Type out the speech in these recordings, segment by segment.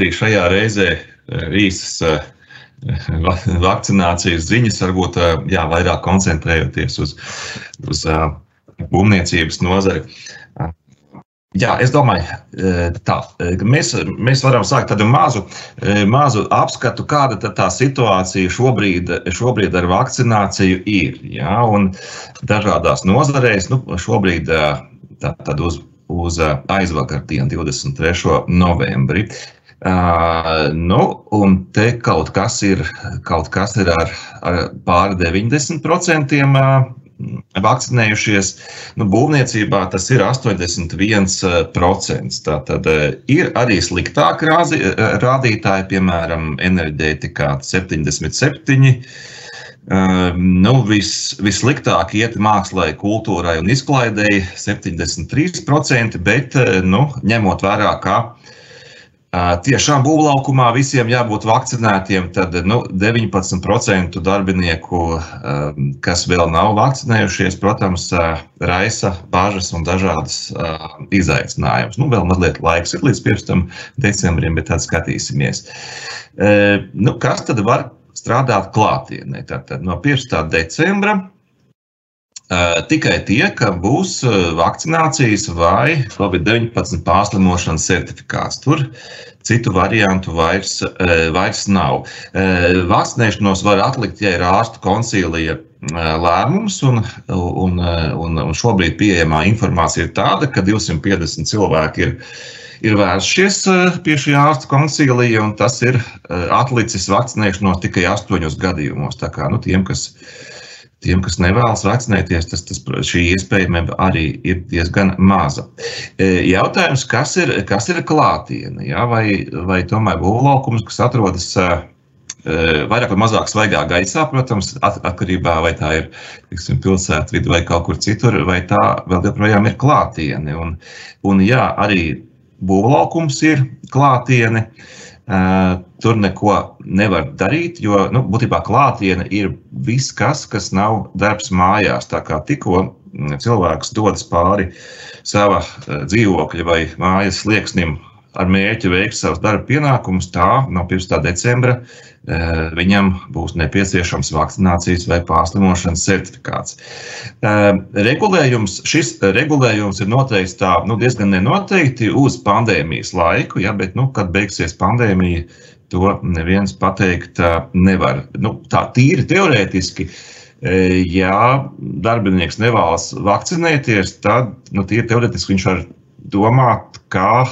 arī šajā reizē īsas vakcinācijas ziņas, varbūt jā, vairāk koncentrējoties uz, uz būvniecības nozari. Jā, es domāju, tā, mēs, mēs varam sākt tādu mazu, mazu apskatu, kāda tā situācija šobrīd, šobrīd ar vakcināciju ir. Jā, un dažādās nozarēs, nu, šobrīd tā, uz, uz aizvakardienu, 23. novembri. Uh, nu, un te kaut kas ir, kaut kas ir ar, ar pāri 90% vakcinējušies. Nu, būvniecībā tas ir 81%. Tātad ir arī sliktāki rādītāji, piemēram, enerģētikā 77%. Uh, nu, vis, vissliktāk iet mākslai, kultūrai un izklaidēji 73%, bet nu, ņemot vērā, ka tiešām būvlaukumā visiem jābūt vakcinētiem, tad nu, 19% darbinieku, kas vēl nav vakcinējušies, protams, raisa bažas un dažādas izaicinājumus. Nu, vēl mazliet laiks ir līdz 1. decembrim, bet tad skatīsimies. Nu, kas tad var strādāt klātienē? Tātad no 1. decembra tikai tie, ka būs eh, vakcinācijas vai Covid-19 pārslimošanas certifikāts. Tur citu variantu vairs, eh, vairs nav. Vakcinēšanos var atlikt, ja ir ārsta koncīlija lēmums, un, un, un, un šobrīd pieejamā informācija ir tāda, ka 250 cilvēki ir ir vēršies pie šī ārsta koncīlija, un tas ir atlicis vakcinēšanos tikai astoņos gadījumos. Tā kā nu, tiem, kas Tiem, kas nevēlas vakcinēties, tas, tas, šī iespējamība arī ir diezgan maza. E, jautājums, kas ir, kas ir klātienē? Ja? Vai, vai tomēr būvlaukums, kas atrodas e, vairāk vai mazāk svaigā gaisā, protams, atkarībā vai tā ir tiksim, pilsēta vidū vai kaut kur citur, vai tā vēl joprojām ir klātiene. Un, un jā, arī būvlaukums ir klātiene. Uh, Tur neko nevar darīt, jo nu, būtībā klātienē ir viss, kas, kas nav darbs mājās. Tā kā tikko cilvēks dodas pāri sava dzīvokļa vai mājas slieksnim ar mērķi veikt savus darba pienākumus, tā no 1. decembra eh, viņam būs nepieciešams vakcinācijas vai pārslimošanas certifikāts. Regulējums, šis regulējums ir noteikts tā, nu, diezgan nenoteikti uz pandēmijas laiku, ja, bet, nu, kad beigsies pandēmija, to neviens pateikt nevar. Nu, tā tīri teorētiski. Ja darbinieks nevēlas vakcinēties, tad nu, teorētiski viņš var domāt, ka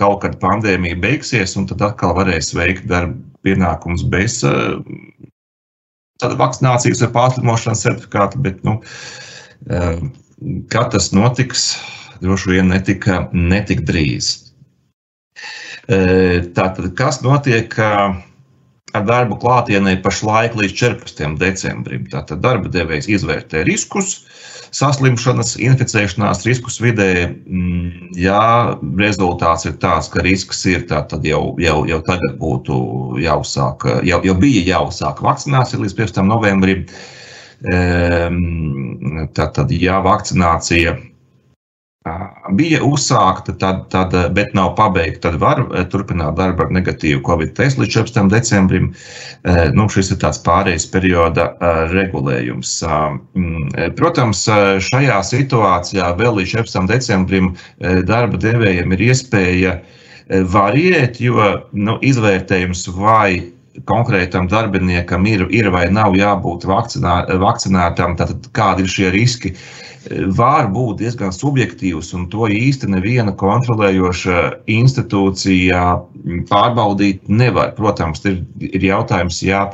kaut kad pandēmija beigsies, un tad atkal varēs veikt darba pienākumus bez uh, vakcinācijas vai pārslimošanas certifikāta. Bet, nu, uh, kad tas notiks, droši vien netika, netika drīz. Uh, tātad, kas notiek ar darbu klātienē pašlaik līdz 14. decembrim? Tātad darba devējs izvērtē riskus, saslimšanas, inficēšanās riskus vidē, mm, ja rezultāts ir tāds, ka risks ir, tad jau, jau, jau tagad būtu jāuzsāk, jau, jau bija jāuzsāk vakcinācija līdz 1. novembrim. Tātad, ja vakcinācija bija uzsākta, tad, tad, bet nav pabeigta, tad var turpināt darbu ar negatīvu Covid testu līdz 14. decembrim. Nu, šis ir tāds pārējais perioda regulējums. Protams, šajā situācijā vēl līdz 14. decembrim darba devējiem ir iespēja variēt, jo nu, izvērtējums vai konkrētam darbiniekam ir, ir vai nav jābūt vakcinā, vakcinētam, tad kādi ir šie riski. Uh, var būt diezgan subjektīvs, un to īsti neviena kontrolējoša institūcija pārbaudīt nevar. Protams, ir, ir jautājums, ja,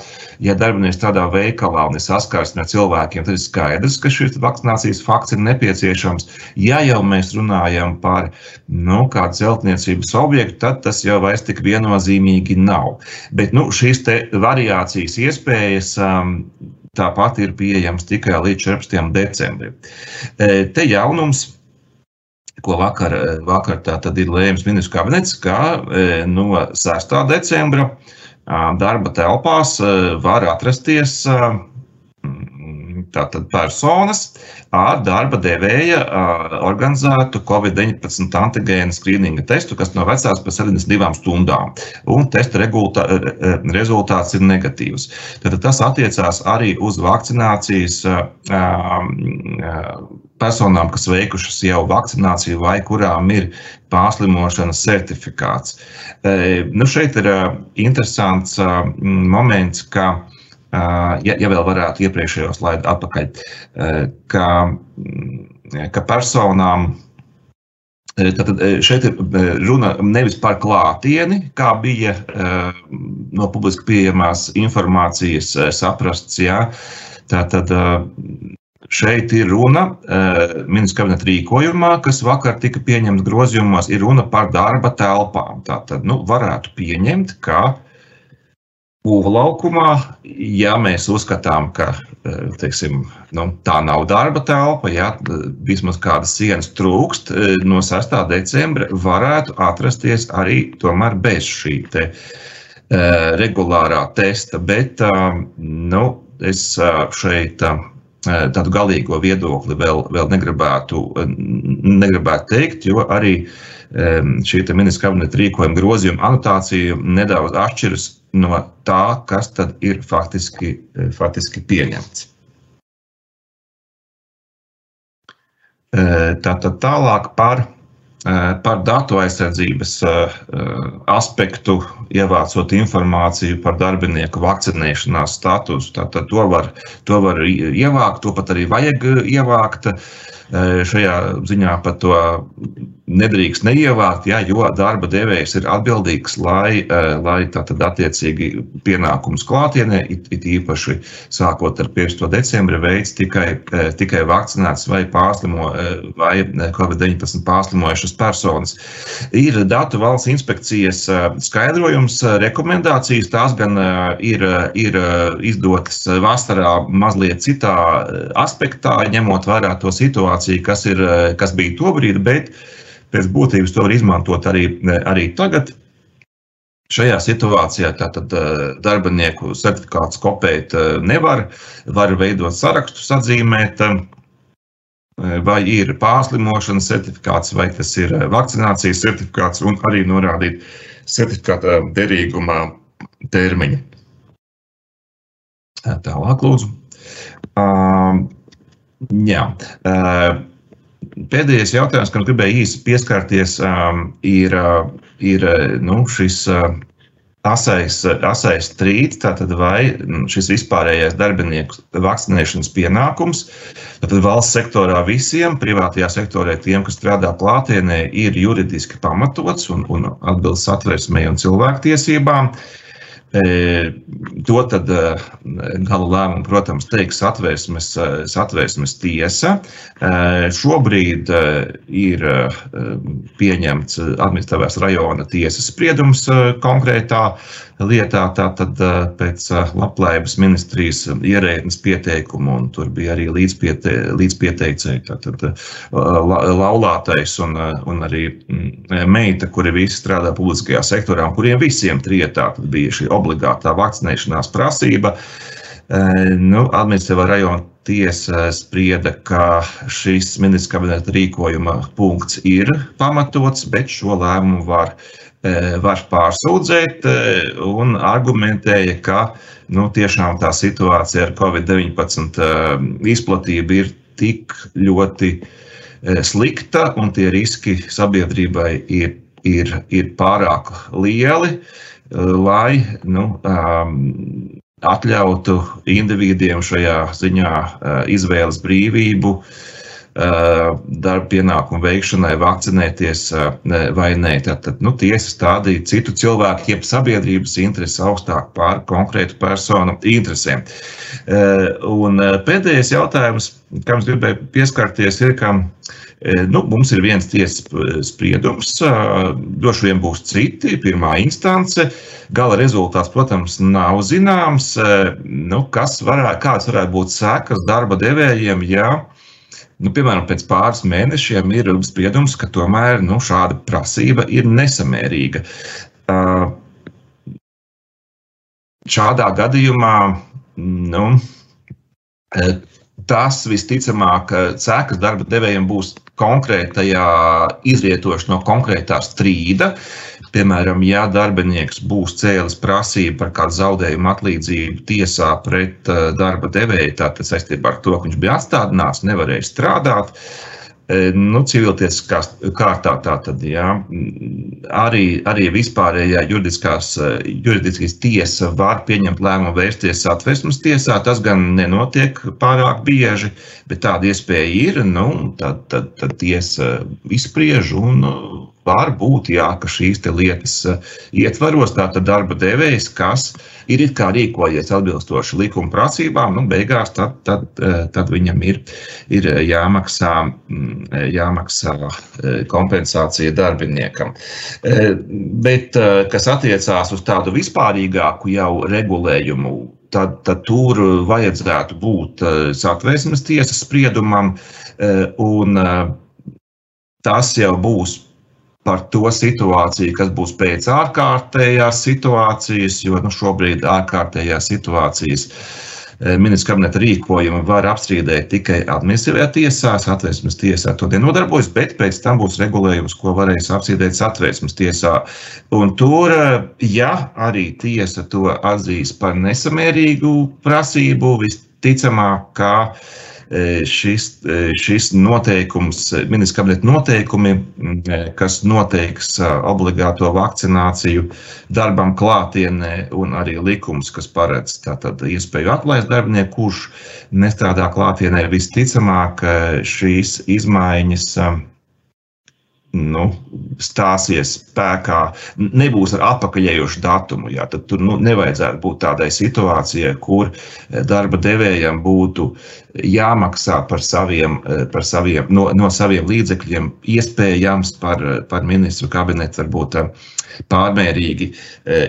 ja darbinieks strādā veikalā un ir saskarsme ar cilvēkiem, tad ir skaidrs, ka šis vakcinācijas fakts ir nepieciešams. Ja jau mēs runājam par nu, kādu celtniecības objektu, tad tas jau vairs tik viennozīmīgi nav. Bet nu, šīs variācijas iespējas um, tāpat ir pieejams tikai līdz 14. decembrim. E, te jaunums ko vakar, vakar ir lēmis ministrs kabinets, ka e, no 6. decembra darba telpās var atrasties tātad personas ar darba devēja organizētu Covid-19 antigēnu skrīninga testu, kas nav vecāks par 72 stundām. Un testa rezultāts ir negatīvs. Tad tas attiecās arī uz vakcinācijas personām, kas veikušas jau vakcināciju vai kurām ir pārslimošanas certifikāts. Nu, šeit ir interesants moments, ka ja, ja vēl varētu iepriekšējo slaidu atpakaļ, ka, ka personām. Tātad šeit ir runa nevis par klātieni, kā bija no publiski pieejamās informācijas saprasts. Jā. Tātad šeit ir runa ministra kabineta rīkojumā, kas vakar tika pieņemts grozījumos, ir runa par darba telpām. Tātad nu, varētu pieņemt, ka būvu laukumā, ja mēs uzskatām, ka eh, teiksim, nu, tā nav darba telpa, ja vismaz kādas sienas trūkst, eh, no 6. decembra varētu atrasties arī bez šī te, uh, regulārā testa. Bet uh, nu, es uh, šeit tādu galīgo viedokli vēl, vēl negribētu, negribētu teikt, jo arī šī ministra kabineta rīkojuma grozījuma anotācija nedaudz atšķiras no tā, kas tad ir faktiski, faktiski pieņemts. Tātad tālāk par, par datu aizsardzības aspektu, ievācot informāciju par darbinieku vakcinēšanās statusu. Tātad to var, to var ievākt, to pat arī vajag ievākt. Šajā ziņā par to nedrīkst neievākt, ja, jo darba devējs ir atbildīgs, lai, lai tātad attiecīgi pienākumus klātienē, it, it īpaši sākot ar 1. decembra veids tikai, tikai vakcinēts vai pārslimo vai COVID-19 pārslimojušas personas. Ir datu valsts inspekcijas skaidrojums, rekomendācijas, tās gan ir, ir izdotas vasarā mazliet citā aspektā, ņemot vērā to situāciju, kas, ir, kas bija tobrīd, bet pēc būtības to var izmantot arī, arī tagad. Šajā situācijā tātad darbinieku certifikāts kopēt nevar, var veidot sarakstu, atzīmēt, vai ir pārslimošanas certifikāts, vai tas ir vakcinācijas certifikāts, un arī norādīt certifikāta derīgumā termiņu. Tālāk, lūdzu. Jā. Uh, Pēdējais jautājums, kam gribēju īsi pieskarties, um, ir, uh, ir uh, nu, šis asais, asais strīds, tātad vai mm, šis vispārējais darbinieku vakcinēšanas pienākums, tātad valsts sektorā visiem, privātajā sektorē tiem, kas strādā klātienē, ir juridiski pamatots un, un atbilst satversmei un cilvēktiesībām. Uh, To tad gala lēmumu, protams, teiks satvērsmes, satvērsmes tiesa. Šobrīd ir pieņemts administratīvās rajona tiesas spriedums konkrētā lietā, tātad pēc labklājības ministrijas ierēdnes pieteikumu, un tur bija arī līdzpiete, līdzpieteicēji, tātad laulātais un, un arī meita, kuri visi strādā publiskajā sektorā, un kuriem visiem trietā bija šī obligātā vakcinēšanās prasība. Nu, Administratīvā rajona tiesa sprieda, ka šis ministra kabineta rīkojuma punkts ir pamatots, bet šo lēmumu var E, var pārsūdzēt e, un argumentēja, ka nu, tiešām tā situācija ar Covid-19 e, izplatību ir tik ļoti slikta un tie riski sabiedrībai ir, ir, ir pārāk lieli, lai nu, atļautu individiem šajā ziņā izvēles brīvību. uh, Eh, darba pienākumu veikšanai, vakcinēties eh, vai nē. Tad nu, tiesa stādīja citu cilvēku, jeb sabiedrības intereses augstāk par konkrētu personu interesēm. Eh, un pēdējais jautājums, kam es gribēju pieskarties, ir, ka nu, mums ir viens tiesas spriedums, droši vien būs citi, pirmā instance. Gala rezultāts, protams, nav zināms. Nu, kas varētu, kāds varētu būt sekas darba devējiem, ja Nu, piemēram, pēc pāris mēnešiem ir spriedums, ka tomēr nu, šāda prasība ir nesamērīga. Uh, šādā gadījumā nu, uh, tas visticamāk sekas darba devējiem būs konkrētajā izrietoši no konkrētā strīda. Piemēram, ja darbinieks būs cēlis prasību par kādu zaudējumu atlīdzību tiesā pret darba devēju, tad saistībā ar to, ka viņš bija atstādināts, nevarēja strādāt. Uh, E, nu, civiltiesiskā kārtā tātad, jā, arī, arī vispārējā juridiskās, e, juridiskās tiesa var pieņemt lēmumu vērsties satversmes tiesā. Tas gan nenotiek pārāk bieži, bet tāda iespēja ir. Nu, tad, tad, tad tiesa izspriež un var būt, jā, ka šīs lietas eh, ietvaros tātad darba devējs, kas ir it kā rīkojies atbilstoši likuma prasībām, nu, beigās tad, tad, eh, tad viņam ir, ir jāmaksā, mm, jāmaksā eh, kompensācija darbiniekam. Bet, kas attiecās uz tādu vispārīgāku jau regulējumu, tad, tad tur vajadzētu būt satvērsmes tiesas spriedumam, un tas jau būs par to situāciju, kas būs pēc ārkārtējās situācijas, jo nu, šobrīd ārkārtējās situācijas e, ministra kabineta rīkojumu var apstrīdēt tikai administratīvajā tiesā, satversmes tiesā to nenodarbojas, bet pēc tam būs regulējums, ko varēs apstrīdēt satversmes tiesā. Un tur, e, ja arī tiesa to atzīs par nesamērīgu prasību, visticamāk, ka šis, e, šis noteikums, ministra kabineta noteikumi, e, kas noteiks obligāto vakcināciju darbam klātienē, un arī likums, kas paredz tātad iespēju atlaist darbinieku, kurš nestrādā klātienē, visticamāk šīs izmaiņas nu, stāsies spēkā, nebūs ar atpakaļējošu datumu. Jā, tad tur nu, nevajadzētu būt tādai situācijai, kur eh, darba devējiem būtu jāmaksā par saviem, eh, par saviem, no, no saviem līdzekļiem, iespējams par, par ministru kabinetu varbūt eh, pārmērīgi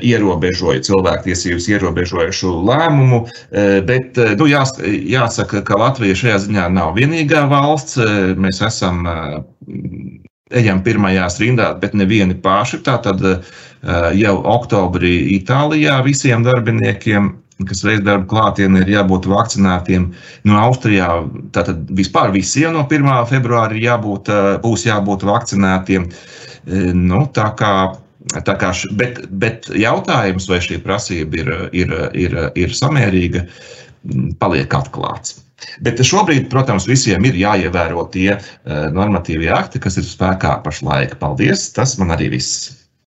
ierobežoja cilvēktiesības ierobežojušu lēmumu. Bet nu, jās, jāsaka, ka Latvija šajā ziņā nav vienīgā valsts. Mēs esam ejam pirmajās rindās, bet nevieni paši. Tātad eh, jau oktobrī Itālijā visiem darbiniekiem, kas veids darbu klātienē, ir jābūt vakcinētiem. No Austrijā tātad vispār visiem no 1. februāra jābūt, eh, būs jābūt vakcinētiem. Eh, nu, tā kā, tā kā, bet, bet jautājums, vai šī prasība ir, ir, ir, ir samērīga, paliek atklāts. Bet šobrīd, protams, visiem ir jāievēro tie eh, normatīvie akti, kas ir spēkā pašlaik. Paldies! Tas man arī viss.